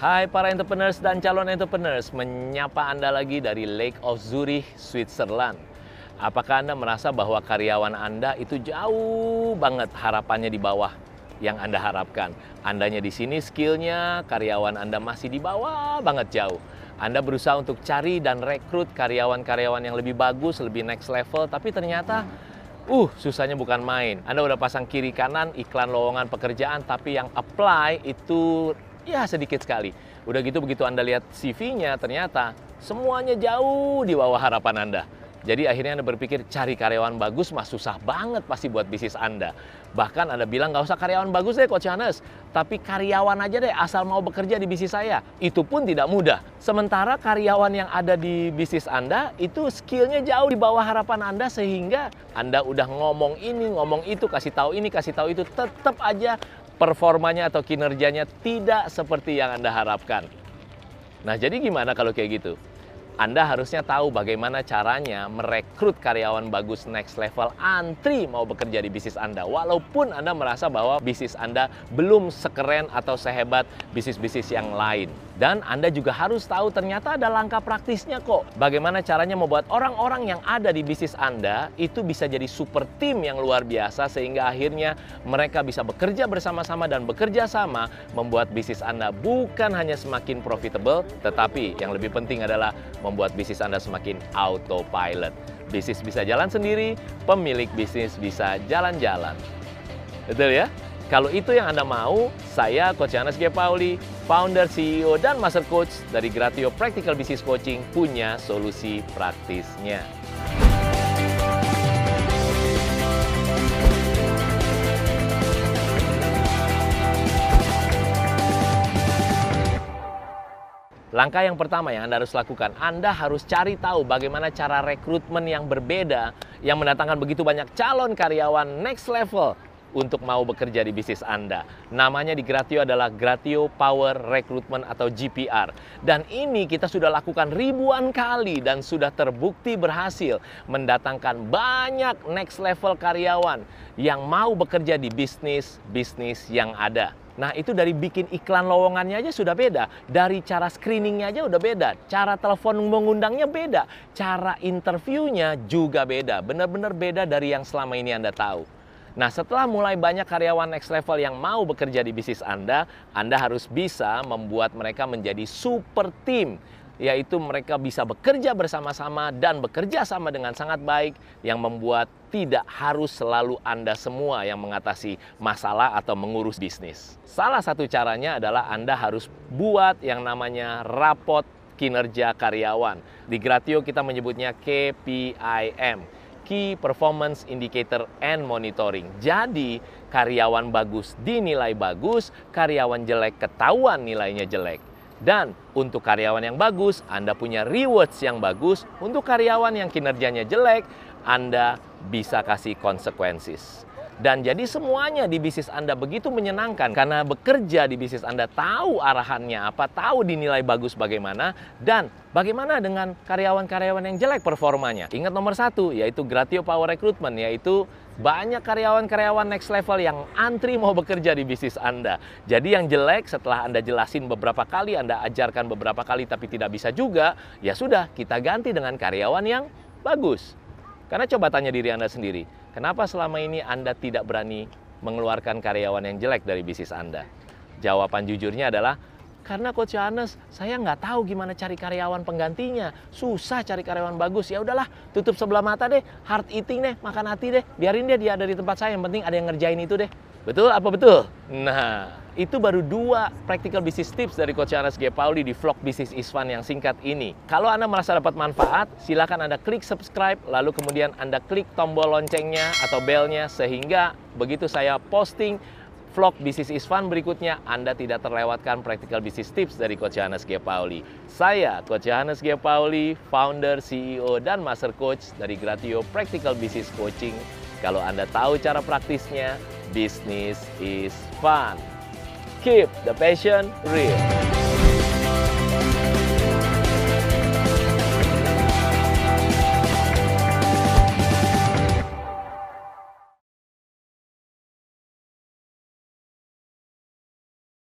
Hai para entrepreneurs dan calon entrepreneurs, menyapa Anda lagi dari Lake of Zurich, Switzerland. Apakah Anda merasa bahwa karyawan Anda itu jauh banget harapannya di bawah yang Anda harapkan? Andanya di sini skillnya, karyawan Anda masih di bawah banget jauh. Anda berusaha untuk cari dan rekrut karyawan-karyawan yang lebih bagus, lebih next level, tapi ternyata Uh, susahnya bukan main. Anda udah pasang kiri kanan iklan lowongan pekerjaan, tapi yang apply itu ya sedikit sekali. Udah gitu begitu Anda lihat CV-nya ternyata semuanya jauh di bawah harapan Anda. Jadi akhirnya Anda berpikir cari karyawan bagus mah susah banget pasti buat bisnis Anda. Bahkan Anda bilang nggak usah karyawan bagus deh Coach Hanes, tapi karyawan aja deh asal mau bekerja di bisnis saya. Itu pun tidak mudah. Sementara karyawan yang ada di bisnis Anda itu skillnya jauh di bawah harapan Anda sehingga Anda udah ngomong ini, ngomong itu, kasih tahu ini, kasih tahu itu, tetap aja performanya atau kinerjanya tidak seperti yang Anda harapkan. Nah, jadi gimana kalau kayak gitu? Anda harusnya tahu bagaimana caranya merekrut karyawan bagus next level antri mau bekerja di bisnis Anda. Walaupun Anda merasa bahwa bisnis Anda belum sekeren atau sehebat bisnis-bisnis yang lain. Dan Anda juga harus tahu ternyata ada langkah praktisnya kok. Bagaimana caranya membuat orang-orang yang ada di bisnis Anda itu bisa jadi super tim yang luar biasa sehingga akhirnya mereka bisa bekerja bersama-sama dan bekerja sama membuat bisnis Anda bukan hanya semakin profitable, tetapi yang lebih penting adalah bisnis Anda semakin autopilot. Bisnis bisa jalan sendiri, pemilik bisnis bisa jalan-jalan. Betul ya? Kalau itu yang Anda mau, saya Coach Yanes G. Pauli, founder, CEO, dan Master Coach dari Gratio Practical Business Coaching punya solusi praktisnya. Langkah yang pertama yang Anda harus lakukan, Anda harus cari tahu bagaimana cara rekrutmen yang berbeda yang mendatangkan begitu banyak calon karyawan next level untuk mau bekerja di bisnis Anda. Namanya di Gratio adalah Gratio Power Recruitment atau GPR. Dan ini kita sudah lakukan ribuan kali dan sudah terbukti berhasil mendatangkan banyak next level karyawan yang mau bekerja di bisnis-bisnis yang ada. Nah itu dari bikin iklan lowongannya aja sudah beda. Dari cara screeningnya aja udah beda. Cara telepon mengundangnya beda. Cara interviewnya juga beda. Benar-benar beda dari yang selama ini Anda tahu. Nah, setelah mulai banyak karyawan next level yang mau bekerja di bisnis Anda, Anda harus bisa membuat mereka menjadi super team, yaitu mereka bisa bekerja bersama-sama dan bekerja sama dengan sangat baik yang membuat tidak harus selalu Anda semua yang mengatasi masalah atau mengurus bisnis. Salah satu caranya adalah Anda harus buat yang namanya rapot kinerja karyawan. Di Gratio kita menyebutnya KPIM Key Performance Indicator and Monitoring. Jadi, karyawan bagus dinilai bagus, karyawan jelek ketahuan nilainya jelek. Dan untuk karyawan yang bagus, Anda punya rewards yang bagus. Untuk karyawan yang kinerjanya jelek, Anda bisa kasih konsekuensi. Dan jadi semuanya di bisnis Anda begitu menyenangkan karena bekerja di bisnis Anda tahu arahannya apa, tahu dinilai bagus bagaimana, dan bagaimana dengan karyawan-karyawan yang jelek performanya. Ingat nomor satu, yaitu Gratio Power Recruitment, yaitu banyak karyawan-karyawan next level yang antri mau bekerja di bisnis Anda. Jadi yang jelek setelah Anda jelasin beberapa kali, Anda ajarkan beberapa kali tapi tidak bisa juga, ya sudah kita ganti dengan karyawan yang bagus. Karena coba tanya diri Anda sendiri, kenapa selama ini Anda tidak berani mengeluarkan karyawan yang jelek dari bisnis Anda? Jawaban jujurnya adalah, karena Coach Yohanes, saya nggak tahu gimana cari karyawan penggantinya. Susah cari karyawan bagus. Ya udahlah, tutup sebelah mata deh, hard eating deh, makan hati deh. Biarin dia dia ada di tempat saya, yang penting ada yang ngerjain itu deh. Betul apa betul? Nah, itu baru dua practical business tips dari Coach Anas G. Pauli di vlog Bisnis Isvan yang singkat ini. Kalau Anda merasa dapat manfaat, silakan Anda klik subscribe, lalu kemudian Anda klik tombol loncengnya atau belnya, sehingga begitu saya posting vlog Bisnis Isvan berikutnya, Anda tidak terlewatkan practical business tips dari Coach Johannes G. Pauli. Saya, Coach Johannes G. Pauli, founder, CEO, dan master coach dari Gratio Practical Business Coaching. Kalau Anda tahu cara praktisnya, business is fun. Keep the passion real.